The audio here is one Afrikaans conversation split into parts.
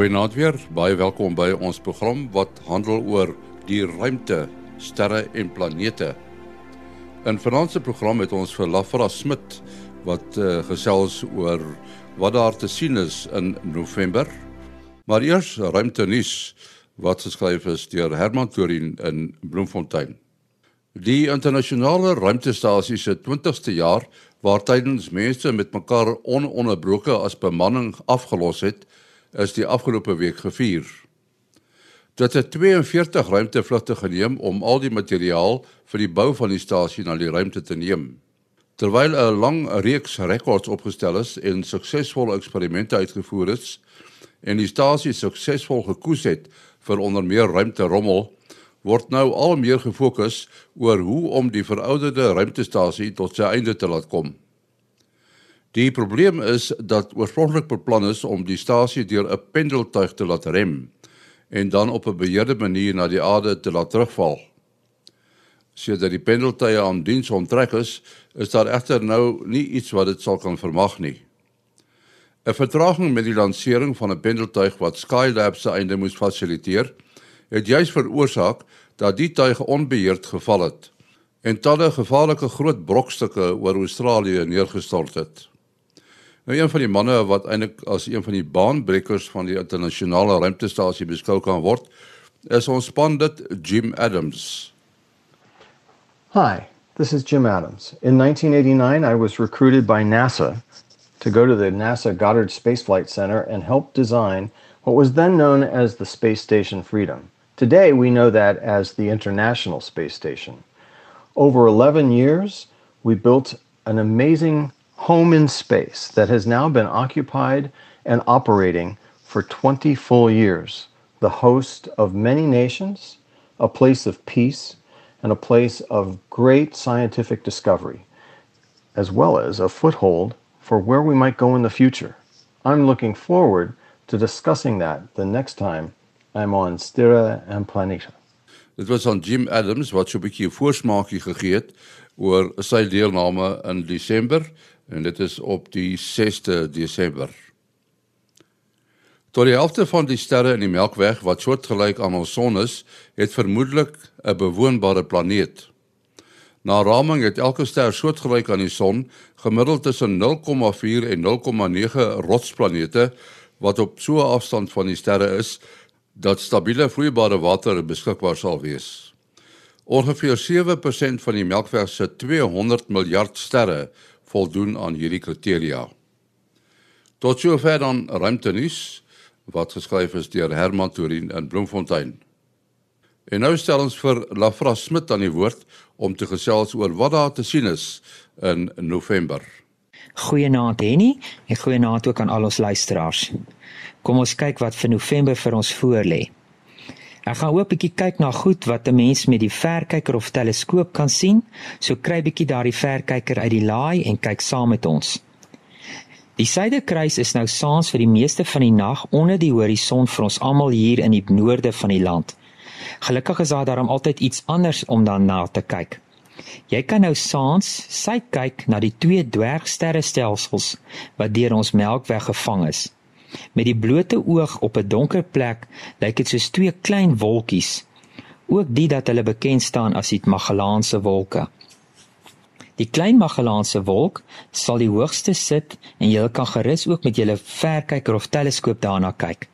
Goeienaand weer. Baie welkom by ons program wat handel oor die ruimte, sterre en planete. In vanaand se program het ons vir Lafra Smit wat uh, gesels oor wat daar te sien is in November. Maar eers ruimte nuus wat geskryf is deur Herman Torin in Bloemfontein. Die internasionale ruimtestasie se 20ste jaar waar tydens mense met mekaar ononderbroke as bemanning afgelos het, is die afgelope week gevier. Dit het 42 ruimtevlugte geneem om al die materiaal vir die bou van die stasie na die ruimte te neem. Terwyl 'n lang reeks rekords opgestel is en suksesvolle eksperimente uitgevoer is en die stasie suksesvol gekoes het vir onder meer ruimterommel, word nou al meer gefokus oor hoe om die verouderde ruimtestasie tot sy einde te laat kom. Die probleem is dat oorspronklik beplan is om die stasie deur 'n pendeltuig te laat rem en dan op 'n beheerde manier na die aarde te laat terugval. Sodat die pendeltuie aan diens onttrek is, is daar egter nou nie iets wat dit sal kan vermag nie. 'n Vertraging met die lansering van 'n pendeltuig wat Skylab se einde moes fasiliteer, het juis veroorsaak dat die tuig onbeheerd geval het en talle gevaarlike groot brokstukke oor Australië neergestort het. Nou een van die manne wat eintlik as een van die baanbrekers van die internasionale ruimtestasie beskou kan word, is ons span dit Jim Adams. Hi, this is Jim Adams. In 1989 I was recruited by NASA to go to the NASA Goddard Space Flight Center and help design what was then known as the Space Station Freedom. Today we know that as the International Space Station. Over 11 years, we built an amazing home in space that has now been occupied and operating for 20 full years, the host of many nations, a place of peace, and a place of great scientific discovery, as well as a foothold for where we might go in the future. I'm looking forward to discussing that the next time I'm on Sterra and Planeta. Dit was aan Jim Adams wat so 'n bietjie 'n voorsmaakie gegee het oor sy deelname in Desember en dit is op die 6de Desember. Tot die helfte van die sterre in die Melkweg wat soortgelyk aan ons son is, het vermoedelik 'n bewoonbare planeet. Na raming het elke ster soortgelyk aan die son gemiddeld tussen 0,4 en 0,9 rotsplanete wat op so 'n afstand van die sterre is dat stabiele vloeibare water beskikbaar sal wees. Ongeveer 7% van die Melkweg se 200 miljard sterre voldoen aan hierdie kriteria. Tot sover dan ruimtenis wat geskryf is deur Herman Torin in Bloemfontein. En nou stel ons vir Lafra Smit aan die woord om te gesels oor wat daar te sien is in November. Goeienaand Henny en goeienaand ook aan al ons luisteraars. Kom ons kyk wat vir November vir ons voorlê. Ek gaan ook 'n bietjie kyk na goed wat 'n mens met die verkyker of teleskoop kan sien. So kry bietjie daardie verkyker uit die laai en kyk saam met ons. Die suiderkruis is nou saans vir die meeste van die nag onder die horison vir ons almal hier in die noorde van die land. Gelukkig is daar daarom altyd iets anders om dan na te kyk. Jy kan nou saans sy kyk na die twee dwergsterrestelsels wat deur ons Melkweg gevang is. Met die blote oog op 'n donker plek lyk dit soos twee klein wolkies. Ook die dat hulle bekend staan as die Magellaanse wolke. Die klein Magellaanse wolk sal die hoogste sit en jy kan gerus ook met jou verkyker of teleskoop daarna kyk.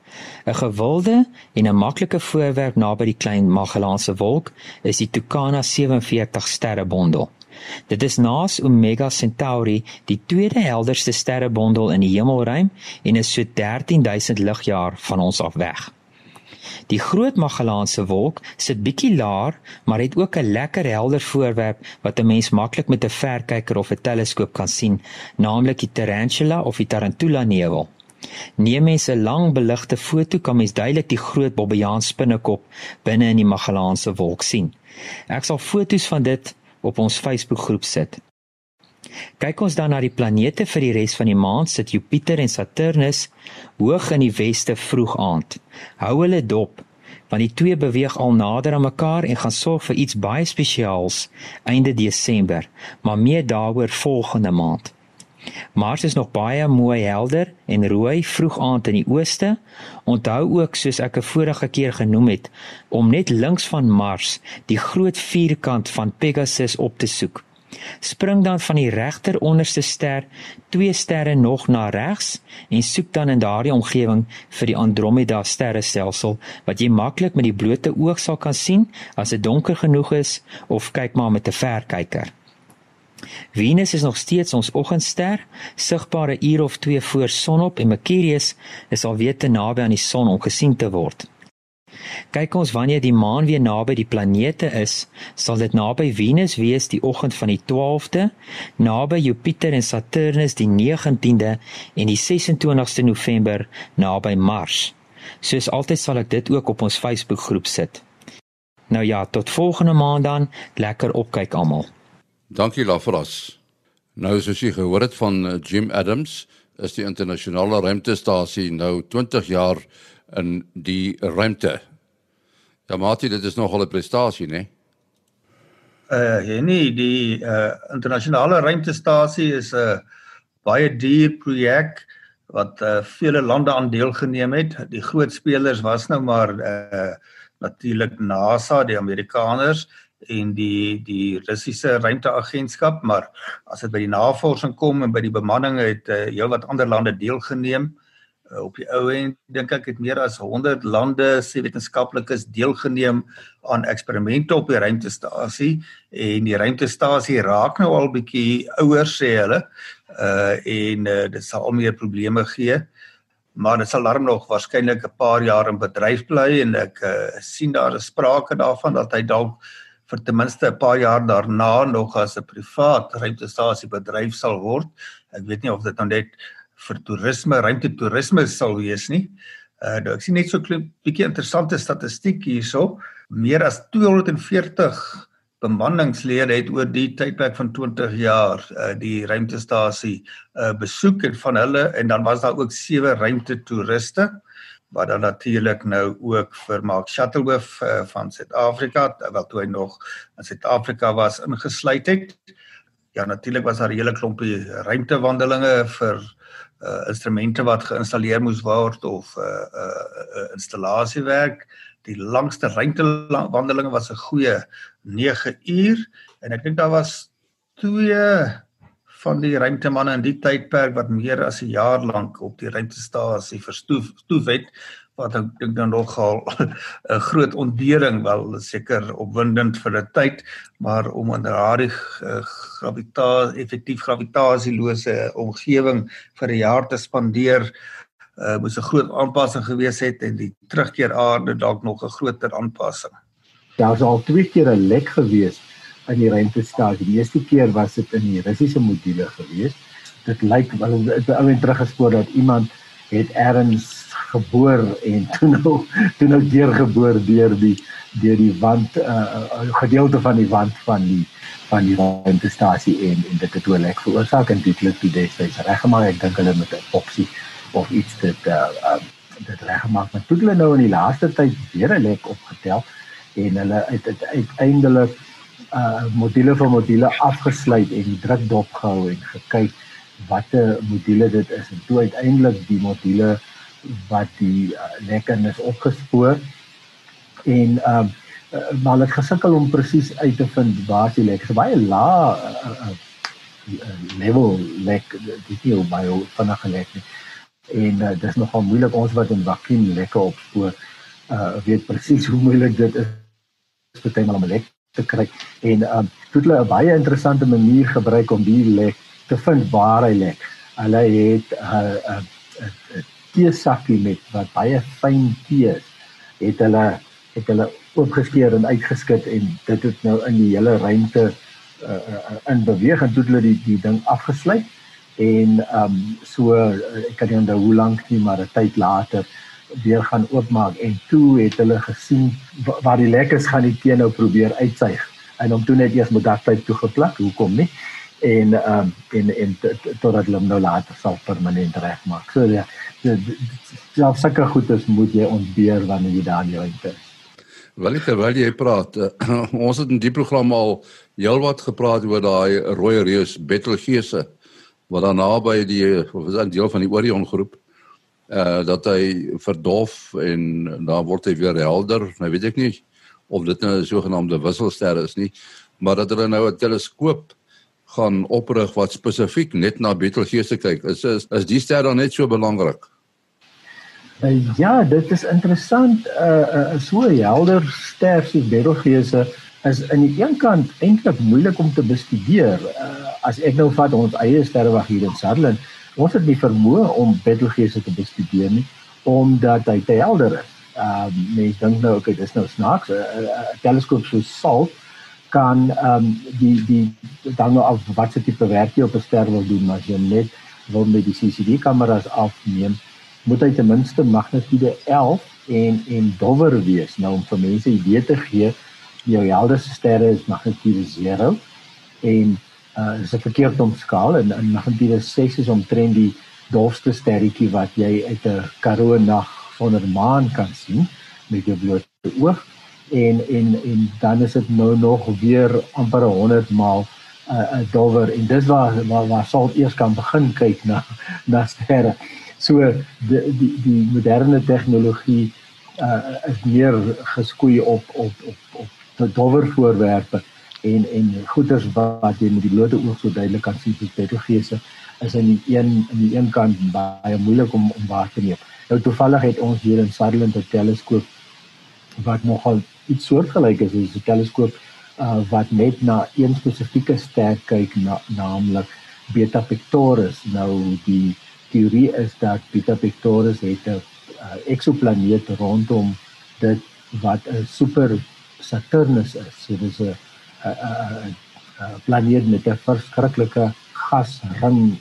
'n Gewilde en 'n maklike voorwerp naby die klein Magellaanse wolk is die Tucana 47 sterrebondel. Dit is naas Omega Centauri die tweede helderste sterrebondel in die hemelruim en is so 13000 ligjaar van ons af weg. Die Groot Magellaanse wolk sit bietjie laer, maar het ook 'n lekker helder voorwerp wat 'n mens maklik met 'n verkyker of 'n teleskoop kan sien, naamlik die Tarantula of die Tarantula nevel. Neem mens 'n lang beligte foto kan mens duidelik die groot Bobbejaan spinnekop binne in die Magellaanse wolk sien. Ek sal foto's van dit op ons Facebookgroep sit. Kyk ons dan na die planete vir die res van die maand, sit Jupiter en Saturnus hoog in die weste vroeg aand. Hou hulle dop, want die twee beweeg al nader aan mekaar en gaan sorg vir iets baie spesiaals einde Desember, maar meer daaroor volgende maand. Mars is nog baie mooi helder en rooi vroeg aand in die ooste. Onthou ook soos ek 'n vorige keer genoem het om net links van Mars die groot vierkant van Pegasus op te soek. Spring dan van die regter onderste ster twee sterre nog na regs en soek dan in daardie omgewing vir die Andromeda sterrestelsel wat jy maklik met die blote oog sal kan sien as dit donker genoeg is of kyk maar met 'n verkyker. Venus is nog steeds ons oggendster, sigbaar 'n uur of 2 voor sonop en Mercurius is alweer te naby aan die son om gesien te word. Kyk ons wanneer die maan weer naby die planete is, sal dit naby Venus wees die oggend van die 12de, naby Jupiter en Saturnus die 19de en die 26ste November naby Mars. Soos altyd sal ek dit ook op ons Facebook groep sit. Nou ja, tot volgende maand dan, lekker opkyk almal. Dankie Lafras. Nou soos jy gehoor het van eh, Jim Adams, is die internasionale ruimtestasie nou 20 jaar in die ruimte. Ja, Mati, dit is nogal 'n prestasie, né? Uh, ja nee, die uh internasionale ruimtestasie is 'n uh, baie duur projek wat uh vele lande aan deelgeneem het. Die groot spelers was nou maar uh natuurlik NASA, die Amerikaners en die die Russiese ruimteagentskap, maar as dit by die navorsing kom en by die bemanning het uh, heelwat ander lande deelgeneem. Uh, op die ou end dink ek het meer as 100 lande se wetenskaplikes deelgeneem aan eksperimente op die ruimtestasie en die ruimtestasie raak nou al bietjie ouer sê hulle. Uh en uh, dit sal al meer probleme gee maar dit sal darm nog waarskynlik 'n paar jaar in bedryf bly en ek uh, sien daar is sprake daarvan dat hy dalk vir ten minste 'n paar jaar daarna nog as 'n privaat ruimtestasie bedryf sal word. Ek weet nie of dit nou net vir toerisme, ruimtetoerisme sal wees nie. Uh ek sien net so 'n bietjie interessante statistiek hierso. Meer as 240 bemanningslede het oor die tydperk van 20 jaar uh die ruimtestasie uh besoek en van hulle en dan was daar ook sewe ruimtetoeriste wat dan natuurlik nou ook vir Mark Shuttleworth uh, van Suid-Afrika terwyl toe hy nog in Suid-Afrika was ingesluit het. Ja natuurlik was daar 'n hele klompie ruimtewandelinge vir uh, instrumente wat geïnstalleer moes word of 'n uh, uh, uh, installasiewerk. Die langste ruimtewandelinge was 'n goeie 9 uur en ek dink daar was twee van die ruimtemanne in die tydperk wat meer as 'n jaar lank op die ruimtestasie verstoef stoef het wat ek dink dan nogal 'n groot ontbering wel seker opwindend vir 'n tyd maar om in daardie uh, gravitasie effektief gravitasieloose omgewing vir 'n jaar te spandeer uh, moes 'n groot aanpassing gewees het en die terugkeer aarde dalk nog 'n groter aanpassing. Daar's al twee keer 'n lek gewees in die ruimtestasie. Die eerste keer was dit in die Russiese module gewees. Dit lyk wel dit ou en teruggespoor dat iemand het erns geboor en toe nou toe nou deurgeboor deur die deur die wand 'n uh, uh, gedeelte van die wand van die van die ruimtestasie en en dit het toe lek veroorsaak en dit het toe destyds reggemaak. Ek dink hulle met 'n opsie of iets dit uh, uh, dit reggemaak. Maar toe hulle nou in die laaste tyd weer 'n lek opgetel en hulle het uiteindelik uh module vir module afgesluit en die druk dop gehou en gekyk watter module dit is. En toe uiteindelik die module wat die uh, lekkernis opgespoor en um uh, maar het gesukkel om presies uit te vind waar die lek. Is baie lae uh, uh, level lek dis nie baie vinnig gelek nie. En uh, dis nogal moeilik ons wat in vakuum lekke opspoor uh weet presies hoe moeilik dit is. Tyd om 'n lek te kry en um toe hulle 'n baie interessante manier gebruik om die lek te vind waar hy lek. Hulle het 'n 'n teesakkie met wat baie fyn tee is. Het hulle het hulle oopgeskeur en uitgeskit en dit het nou in die hele ruimte uh, uh, in beweeg en toe hulle die die ding afgesluit en um so uh, ek kan nie onthou hoe lank nie maar 'n tyd later weer gaan oopmaak en toe het hulle gesien waar die lekkers gaan die teen nou probeer uitsuig. En hom toe net eers met daktyp toe geplak hoekom nie? En ehm um, en en totdat hulle nou later sal permanent regmaak. So ja selfs sulke goedes moet jy ontbeer wanneer jy daar in is. Wel ek terwyl jy praat uh, ons het in die program al heelwat gepraat oor daai rooi reus Betelgeuse wat dan naby die of is 'n deel van die Orion groep uh dat hy verdof en dan word hy weer helder. Nou weet ek nie of dit nou 'n sogenaamde wisselster is nie, maar dat hulle nou 'n teleskoop gaan oprig wat spesifiek net na Betelgeuse kyk. Is is, is die ster dan net so belangrik? Uh, ja, dit is interessant. 'n uh, uh, so helder ster soos Betelgeuse is aan die een kant eintlik moeilik om te bestudeer. Uh, as ek nou vat ons eie sterrewag hier in Sutherland, ons het nie vermoë om Betelgeuse te bestudeer nie omdat hy te helder is. Ehm uh, mense dink nou okay, dis nou snaaks. 'n teleskoop so SALT kan ehm um, die die dan nou af wat se tipe werk jy op 'n ster wil doen, maar as jy net wil met die CCD kameras afneem, moet hy ten minste magnitude 11 en en dowwer wees. Nou om vir mense idee te gee, jou helderste sterre is magnitude 0 en uh is 'n verkeerde omskaal en in magnitude 6 is omtrent die dofste sterretjie wat jy uit 'n Karoo nag sonder maan kan sien met jou blote oog. En en en dan is dit nou nog weer amper 100 maal 'n uh, 'n dowwer en dis waar waar, waar sal eers kan begin kyk na na sterre. So die die die moderne tegnologie uh is meer geskoei op op op op dowwer voorwerpe en en goeders wat jy met die blote oog so duidelik kan sien soos petrogeese is aan die een aan die een kant baie moeilik om om waar te neem. Nou toevallig het ons hier in Sutherland 'n teleskoop wat nogal iets soortgelyk is, is 'n teleskoop uh, wat net na een spesifieke ster kyk, na, naamlik Beta Pictoris. Nou die teorie is dat Beta Pictoris het 'n uh, eksoplaneet rondom dit wat 'n super Saturnus is. So dis 'n planeet met 'n verskriklike gasring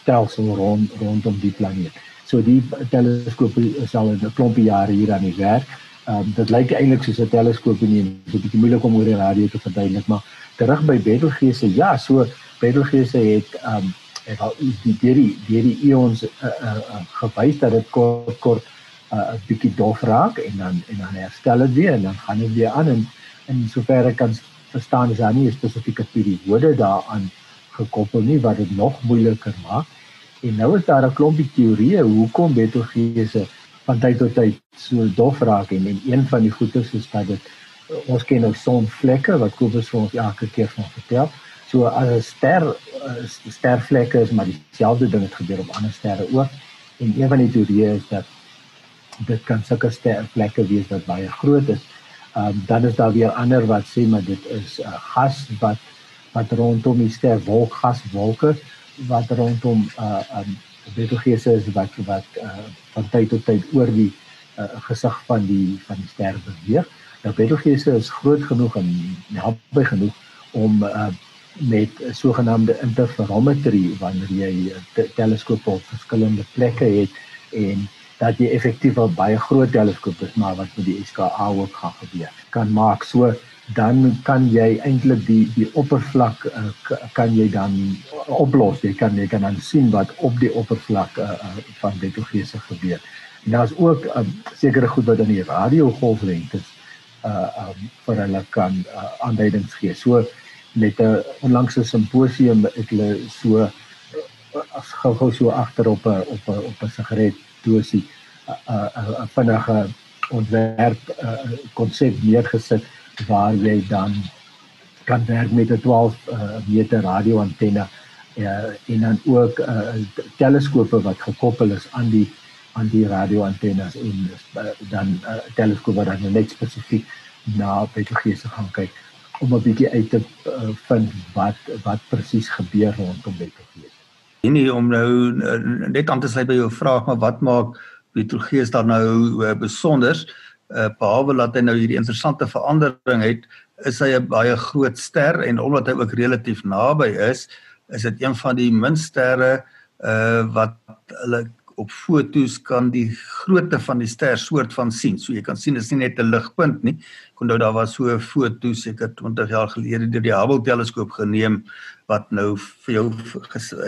stelsel rond rondom die planeet. So die teleskoop is al 'n klompie jare hier aan die werk. Ehm um, dit lyk eintlik soos 'n teleskoop en dit is 'n bietjie moeilik om oor die radio te verduidelik, maar terug by Betelgeuse, ja, so Betelgeuse het ehm um, het al die die die die eons uh, uh, uh, gewys dat dit kort kort 'n uh, bietjie dof raak en dan en dan herstel dit weer en dan gaan dit weer aan en in soverre kan verstaan is daar nie 'n spesifieke periode daaraan gekoppel nie wat dit nog moeiliker maak. En nou is daar 'n klompie teorieë hoekom Betelgeuse van tyd tot tyd so dof raak en, en een van die goedes is dat dit ons ken nou sonvlekke wat Kobus vir ons elke keer van vertel. So as 'n ster stervlekke is maar dieselfde ding het gebeur op ander sterre ook. En een van die teorieë is dat dit kan sulke stervlekke wees wat baie groot is. Ehm um, dan is daar weer ander wat sê maar dit is 'n uh, gas wat wat rondom die ster wolk gaswolke wat rondom uh um Betelgeuse is wat wat uh van tyd tot tyd oor die uh, gesig van die van die ster beweeg. Nou Betelgeuse is groot genoeg en naby genoeg om uh met sogenaamde interferometrie wanneer jy te teleskope op verskillende plekke het en dat jy effektief 'n baie groot teleskoop is maar wat met die SKA ook gaan gebeur kan maak. So dan kan jy eintlik die die oppervlak uh, kan jy dan oplos. Jy kan jy kan dan sien wat op die oppervlak uh, uh, van Betelgeuse gebeur. En daar's ook um, sekere goed wat in die radiogolflengtes uh um, vir hulle kan uh, aanduidings gee. So met 'n onlangse simposium het hulle so as gou-gou so agter op 'n op 'n op 'n sigaret dosie 'n vinnige ontwerp konsep neergesit waar jy dan kan werk met 'n 12 uh, meter radioantenne uh, en dan ook teleskope wat gekoppel is aan die aan die radioantennes en uh, dan teleskope wat dan net spesifiek na Betelgeuse gaan kyk om 'n bietjie uit te vind wat wat presies gebeur rondom Betelgeuse. Nee, om nou uh, net aan te sluit by jou vraag, maar wat maak Betelgeuse dan nou uh, besonder? uh, behalwe dat hy nou hierdie interessante verandering het, is hy 'n baie groot ster en omdat hy ook relatief naby is, is dit een van die min sterre uh wat hulle op fotos kan die grootte van die ster soort van sien. So jy kan sien dit is nie net 'n ligpunt nie. Ek onthou daar was so 'n foto seker 20 jaar gelede deur die Hubble teleskoop geneem wat nou vir jou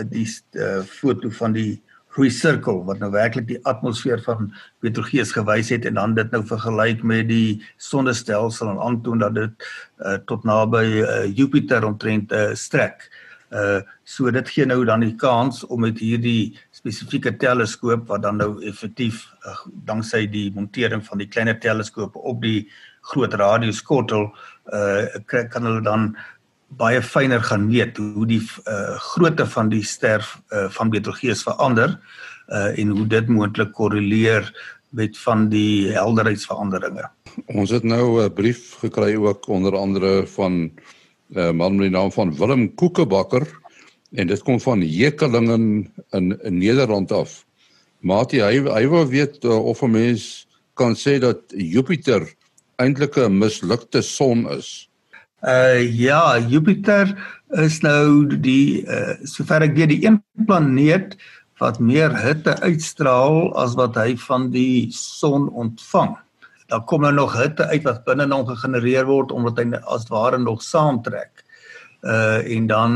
die uh, foto van die rooi sirkel wat nou werklik die atmosfeer van Betelgeuse gewys het en dan dit nou vergelyk met die sonnestelsel en aantoon dat dit uh, tot naby uh, Jupiter omtrent uh, strek. Uh so dit gee nou dan die kans om met hierdie spesifieke teleskoop wat dan nou effektief uh, danksy die montering van die kleiner teleskoop op die groot radioskottel uh kan hulle dan baie fyner gaan meet hoe die uh grootte van die ster uh, van Betelgeuse verander uh en hoe dit moontlik korreleer met van die helderheidsveranderinge. Ons het nou 'n brief gekry ook onder andere van 'n uh, man met die naam van Willem Koekebakker en dit kom van Hekelingen in, in Nederland af. Maatie, hy hy wou weet uh, of 'n mens kan sê dat Jupiter eintlik 'n mislukte son is. Uh ja, Jupiter is nou die uh, sover ek weet die een planeet wat meer hitte uitstraal as wat hy van die son ontvang dan kom er nog hitte uit wat binne hom gegenereer word omdat hy as ware nog saamtrek. Uh en dan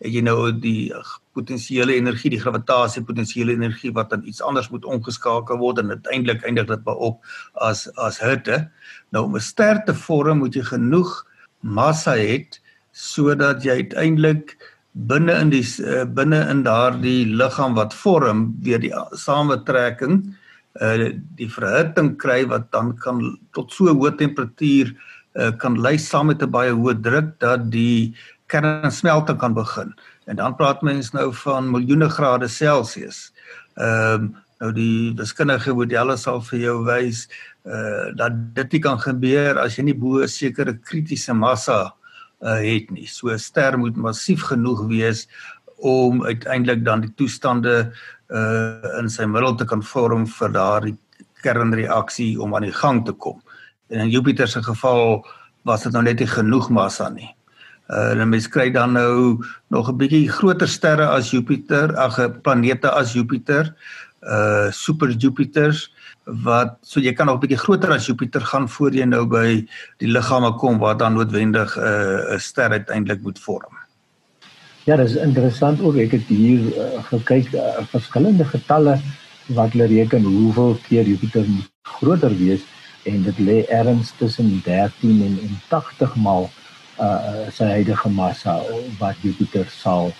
het jy nou die potensiële energie, die gravitasie potensiële energie wat dan iets anders moet omgeskakel word en uiteindelik eindig dit by op as as hitte. Nou om 'n ster te vorm moet jy genoeg massa hê sodat jy uiteindelik binne in die uh, binne in daardie liggaam wat vorm deur die sametrekking uh die verhitting kry wat dan kan tot so hoë temperatuur uh kan lei saam met 'n baie hoë druk dat die kernsmelting kan begin. En dan praat mens nou van miljoene grade Celsius. Ehm um, nou die wiskundige modelle sal vir jou wys uh dat dit nie kan gebeur as jy nie bo 'n sekere kritiese massa uh het nie. So 'n ster moet massief genoeg wees om uiteindelik dan die toestande uh in sy middel te kan vorm vir daardie kernreaksie om aan die gang te kom. En in Jupiter se geval was dit nou net nie genoeg massa nie. Uh en mens kry dan nou nog 'n bietjie groter sterre as Jupiter, ag planete as Jupiter, uh super Jupiters wat so jy kan nog 'n bietjie groter as Jupiter gaan voor jy nou by die liggame kom wat dan noodwendig 'n uh, ster uiteindelik moet vorm. Ja, dis interessant ook ek het hier uh, gekyk uh, verskillende getalle wat hulle reken hoeveel keer Jupiter groter wees en dit lê ergens tussen 13 en, en 80 maal uh sy huidige massa wat Jupiter sal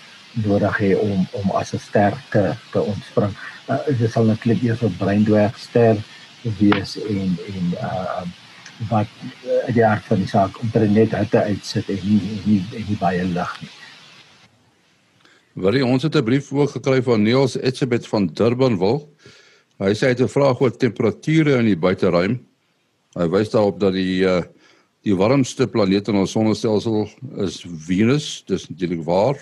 nodig hê om om as 'n ster te, te ontspring. Uh, dit sal natuurlik eers 'n breindwergster wees en en uh wat uh, die aard van die saak om net hitte uitsit en nie nie, nie baie lig nie. Wat ons het 'n brief ook gekry van Niels Etzebeth van Durbanville. Hy sê hy het 'n vraag oor temperature in die buiteruim. Hy wys daarop dat die uh die warmste planeet in ons sonnestelsel is Venus, dis natuurlik waar,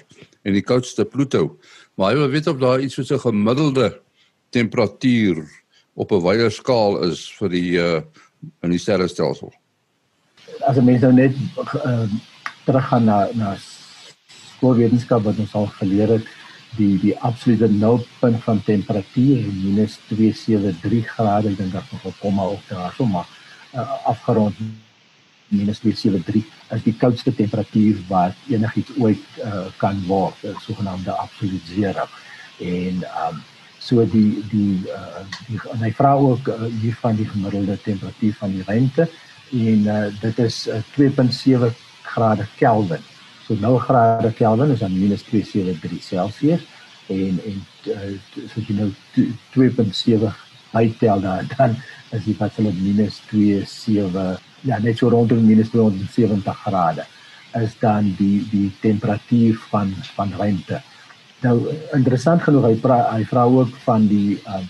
en die koudste Pluto. Maar hy wil weet of daar iets soos 'n gemiddelde temperatuur op 'n wyeer skaal is vir die uh in die sterrestelsel. As 'n mens nou net uh, teruggaan na na skoolwetenskap wat ons al geleer het die die absolute nulpunt van temperatuur minus 273 grade dink ek nog op komma of daar so maar uh, afgerond minus 273 is die koudste temperatuur wat enigiets ooit uh, kan word die sogenaamde absolute zero. En um, so die die uh, die my vrou ook uh, hier van die gemiddelde temperatuur van die ruimte en uh, dit is uh, 2.7 grade Kelvin So 0 grade Kelvin is dan minus 273 Celsius en en uh, so jy nou 2.7 uittel daar dan is die wat hulle minus 27 ja net so rondom minus 270 grade is dan die die temperatuur van van ruimte. Nou interessant genoeg hy pra, hy vra ook van die uh,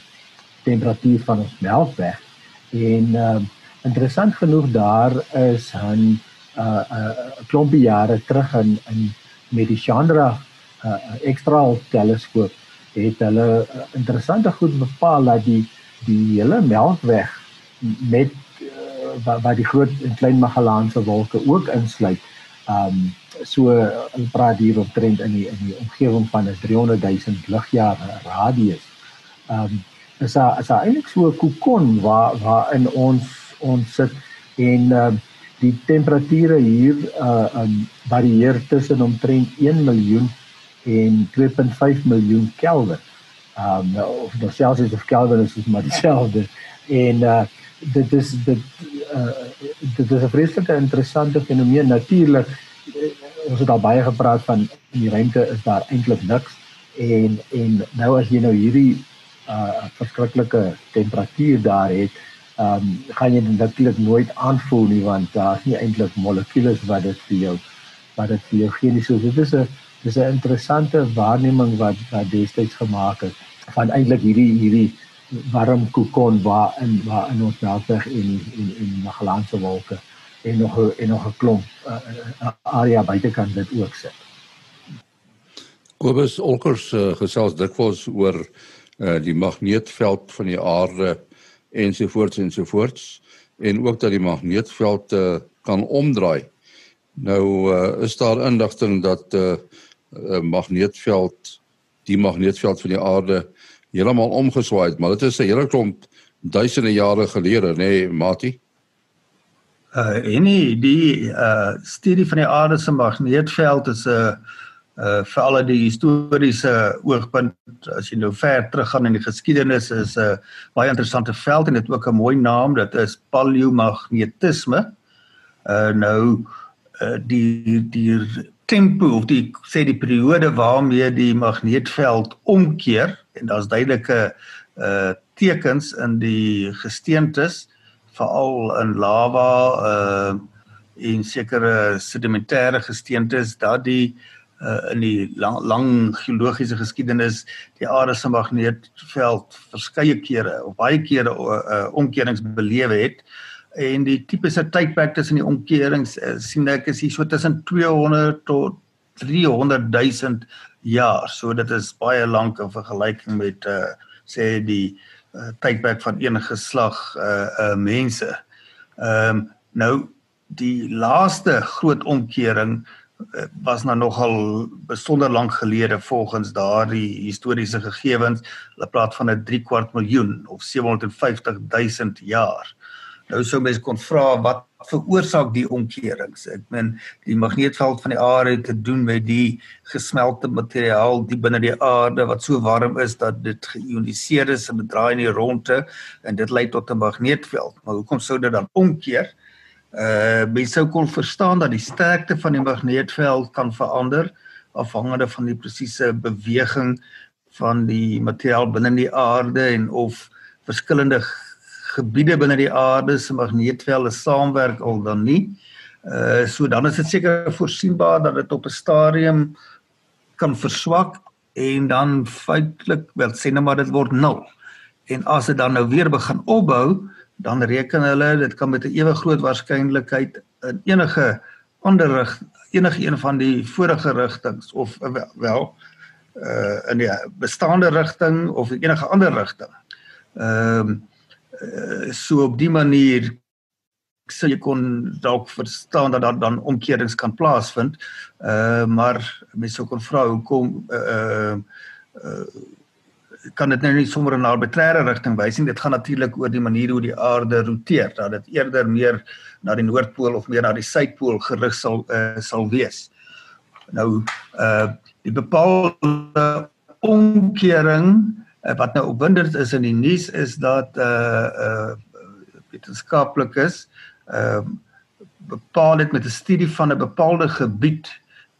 temperatuur van ons Melkweg en uh, interessant genoeg daar is 'n uh 'n uh, klompie jare terug in in met die Chandra uh ekstra teleskoop het hulle uh, interessante goed bepaal dat die die hele Melkweg met uh, wat die groot en klein Magellaanse wolke ook insluit. Um so in praat hier op trend in die in die omgewing van 'n 300 000 ligjare radius. Um is daar is daar eintlik so 'n kokon waar waar in ons ons sit en um die temperature hier uh um, varieer tussen omtrent 1 miljoen en 2.5 miljoen Kelvin. Um nou, of nou Celsius of Kelvin is maar dieselfde. En uh dit is dit uh dit is 'n vreeslike interessante fenomeen natuurlik ons het al baie gepraat van in die ruimte is daar eintlik niks en en nou as jy nou hierdie uh verskriklike temperatuur daar het, ehm um, gaan jy dit natuurlik nooit aanvoel nie want daar's nie eintlik molekules wat dit vir jou wat dit vir jou gee nie. So dit is 'n dis 'n interessante waarneming wat wat destyds gemaak is van eintlik hierdie hierdie warm kokon waar in waar in ons melkweg en en en Magellaanse wolke en nog en nog 'n klomp uh, area buitekant dit ook sit. Kobus Olkers uh, gesels dikwels oor uh, die magneetveld van die aarde ensovoorts ensovoorts en ook dat die magneetveld uh, kan omdraai. Nou uh, is daar indigting dat 'n uh, uh, magneetveld die magneetveld van die aarde heeltemal omgeswaai het, maar dit is 'n hele klomp duisende jare gelede, nê, nee, Mati? Uh en die uh studie van die aarde se magneetveld is 'n uh, uh vir al die historiese oogpunt as jy nou ver teruggaan in die geskiedenis is 'n uh, baie interessante veld en dit ook 'n mooi naam, dit is paleomagnetisme. Uh nou uh die die tempo of die sê die periode waarmee die magneetveld omkeer en daar's duidelike uh tekens in die gesteentes veral in lava uh en sekere sedimentêre gesteentes dat die uh in die lang, lang geologiese geskiedenis die aarde se magneetveld verskeie kere of baie kere uh, omkerings beleef het. En die tipiese tydperk tussen die omkerings uh, sien ek is hier so tussen 200 tot 300 000 jaar. So dit is baie lank in vergelyking met uh sê die uh, tydperk van een geslag uh uh mense. Ehm um, nou die laaste groot omkering uh, was nou nogal besonder lank gelede volgens daardie historiese gegevens. Hulle praat van 'n 3 kwart miljoen of 750 000 jaar. Nou sou mense kon vra wat veroorsaak die omkerings? Ek meen die magneetveld van die aarde het te doen met die gesmelte materiaal die binne die aarde wat so warm is dat dit geioniseer is en dit draai in die rondte en dit lei tot 'n magneetveld. Maar hoekom sou dit dan omkeer? Uh mense sou kon verstaan dat die sterkte van die magneetveld kan verander afhangende van die presiese beweging van die materiaal binne die aarde en of verskillende gebiede binne die aarde se magneetvelde saamwerk al dan nie. Uh so dan is dit seker voorsienbaar dat dit op 'n stadium kan verswak en dan feitelik wel sê net maar dit word nul. En as dit dan nou weer begin opbou, dan reken hulle dit kan met 'n ewe groot waarskynlikheid in enige ander rig enige een van die vorige rigtings of wel uh in die bestaande rigting of enige ander rigting. Ehm Eh, so op die manier sou jy kon dalk verstaan dat daar dan omkeerings kan plaasvind. Uh maar mense sou kon vra hoekom uh uh kan dit nou nie sommer in 'n arbitreëre rigting wys nie. Dit gaan natuurlik oor die manier hoe die aarde roteer, dat dit eerder meer na die noordpool of meer na die suidpool gerig sal uh, sal wees. Nou uh die bepaalde omkering uh, wat nou opwindend is in die nuus is dat uh uh wetenskaplikes ehm uh, bepaal het met 'n studie van 'n bepaalde gebied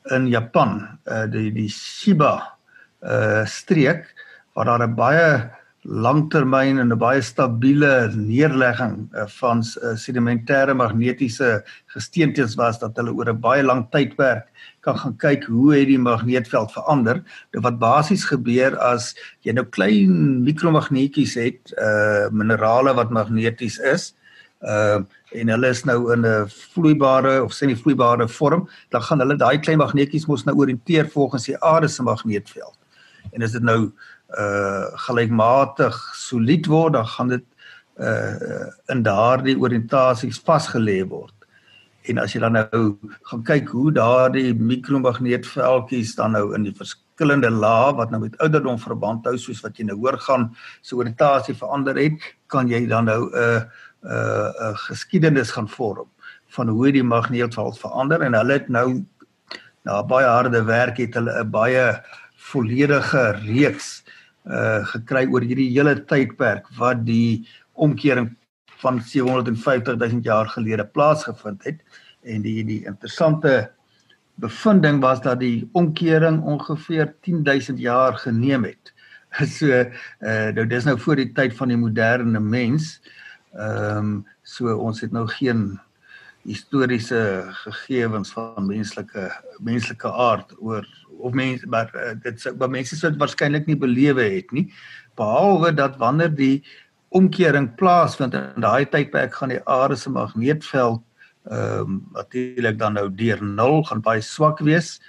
in Japan, uh die die Shiba uh streek waar daar 'n baie langtermyn en 'n baie stabiele neerlegging van sedimentêre magnetiese gesteentes was dat hulle oor 'n baie lang tydperk kan gaan kyk hoe het die magneetveld verander. Dit wat basies gebeur as jy nou klein mikromagneetjies het, uh minerale wat magneties is, uh en hulle is nou in 'n vloeibare of semi-vloeibare vorm, dan gaan hulle daai klein magneetjies mos nou orienteer volgens die aarde se magneetveld. En as dit nou uh gelykmatig solied word, dan gaan dit uh in daardie oriëntasies vasgelê word. En as jy dan nou gaan kyk hoe daardie mikromagneetveldjies dan nou in die verskillende lae wat nou met ouderdom verband hou soos wat jy nou hoor gaan so oriëntasie verander het, kan jy dan nou 'n uh, 'n uh, uh, geskiedenis gaan vorm van hoe die magneetveld verander en hulle het nou na baie harde werk het hulle 'n baie volledige reeks uh gekry oor hierdie hele tydperk wat die omkering van 750 000 jaar gelede plaasgevind het en die die interessante bevinding was dat die omkering ongeveer 10000 jaar geneem het. So uh nou dis nou voor die tyd van die moderne mens. Ehm um, so ons het nou geen historiese gegevens van menslike menslike aard oor of mense maar uh, dit sou maar mense sou dit waarskynlik nie belewe het nie behalwe dat wanneer die omkering plaasvind in daai tydperk gaan die aarde se magneetveld ehm um, natuurlik dan nou deur 0 gaan baie swak wees.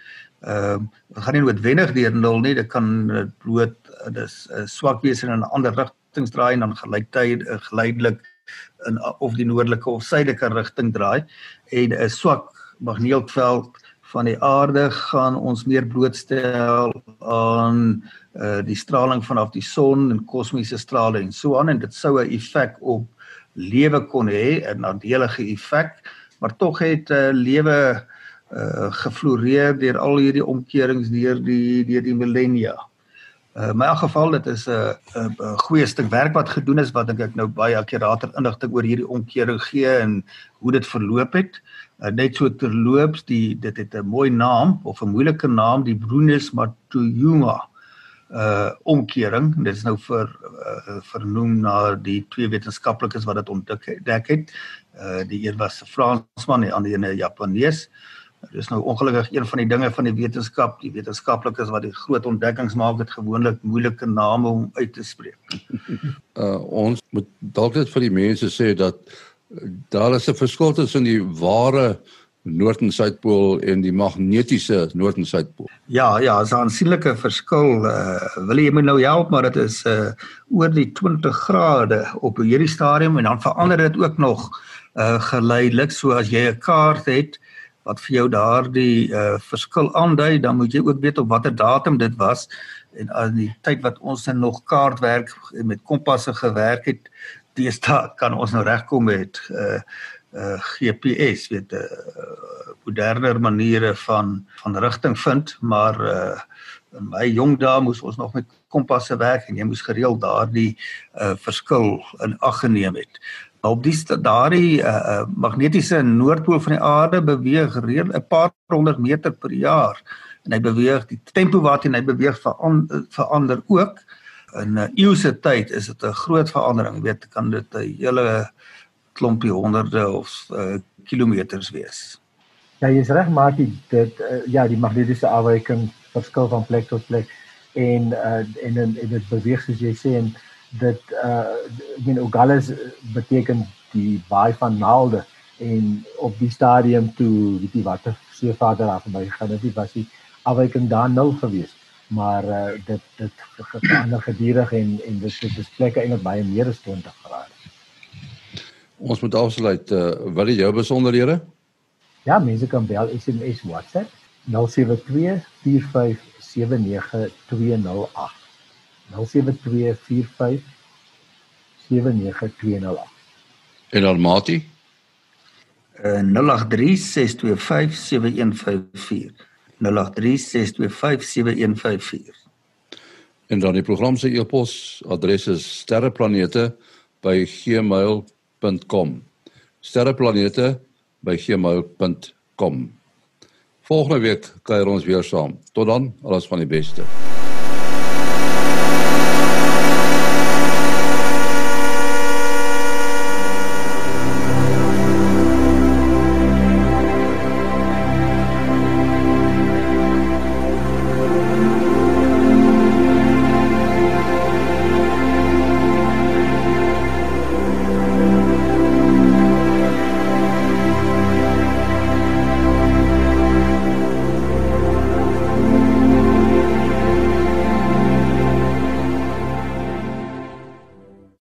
Ehm um, gaan nie noodwendig deur 0 nie, dit kan bloot dis uh, swak wees in 'n ander rigtings draai en dan gelyktydig uh, geleidelik in of die noordelike of suidelike rigting draai en 'n swak magneetveld van die aarde gaan ons meer blootstel aan uh die straling vanaf die son en kosmiese straling en so aan en dit sou 'n effek op lewe kon hê 'n nadelige effek maar tog het uh lewe uh gefloreer deur al hierdie omkerings deur die deur die millennia. Uh in elk geval dit is 'n 'n goeie stuk werk wat gedoen is wat ek nou baie akkurater inligting oor hierdie omkering gee en hoe dit verloop het. Uh, net so terloops die dit het 'n mooi naam of 'n moeilike naam die Brunus Matuyuma uh omkering. Dit is nou vir uh, vernoem na die twee wetenskaplikes wat dit ontdek het. Uh die een was 'n Fransman die ander 'n Japanees. Dit is nou ongelukkig een van die dinge van die wetenskap, die wetenskaplikes wat die groot ontdekkings maak, dit gewoonlik moeilike name om uit te spreek. Uh ons moet dalk net vir die mense sê dat daar is 'n verskil tussen die ware Noord- en Suidpool en die magnetiese Noord- en Suidpool. Ja, ja, is 'n aansienlike verskil. Uh wil jy my nou help, maar dit is uh oor die 20 grade op hierdie stadium en dan verander dit ook nog uh geleidelik. So as jy 'n kaart het, wat vir jou daardie uh verskil aandui, dan moet jy ook weet op watter datum dit was en aan die tyd wat ons dan nog kaartwerk met kompasse gewerk het, deesdae kan ons nou regkom met uh uh GPS, weet 'n uh, moderner maniere van van rigting vind, maar uh in my jong dae moes ons nog met kompasse werk en jy moes gereeld daardie uh verskil in ag geneem het. Op die daardie uh, uh, magnetiese noordpool van die aarde beweeg reël 'n paar honderd meter per jaar en hy beweeg die tempo waarteen hy beweeg verander, verander ook in 'n uh, eeuse tyd is dit 'n groot verandering. Jy weet kan dit 'n hele klompie honderde of uh, kilometers wees. Ja jy is reg maar die dit uh, ja die magnetiese afwyking verskil van plek tot plek en uh, en en dit beweeg soos jy sê en dit uh ek meen Ogalles beteken die baai van naalde en op die stadium toe weet jy wat se vader af by gaan dit was die afwyking daar nul gewees maar uh dit dit verander gedurig en en dis dit is plekke eintlik baie meer as 20 grade ons moet afsluit uh wil jy jou besonderhede ja mense kan bel SMS WhatsApp 072 45 79208 0724579208. En Almati? Uh 0836257154. 0836257154. En dan die program se e-pos adres is sterreplanete@gmail.com. sterreplanete@gmail.com. Volgende week kuier ons weer saam. Tot dan, alles van die beste.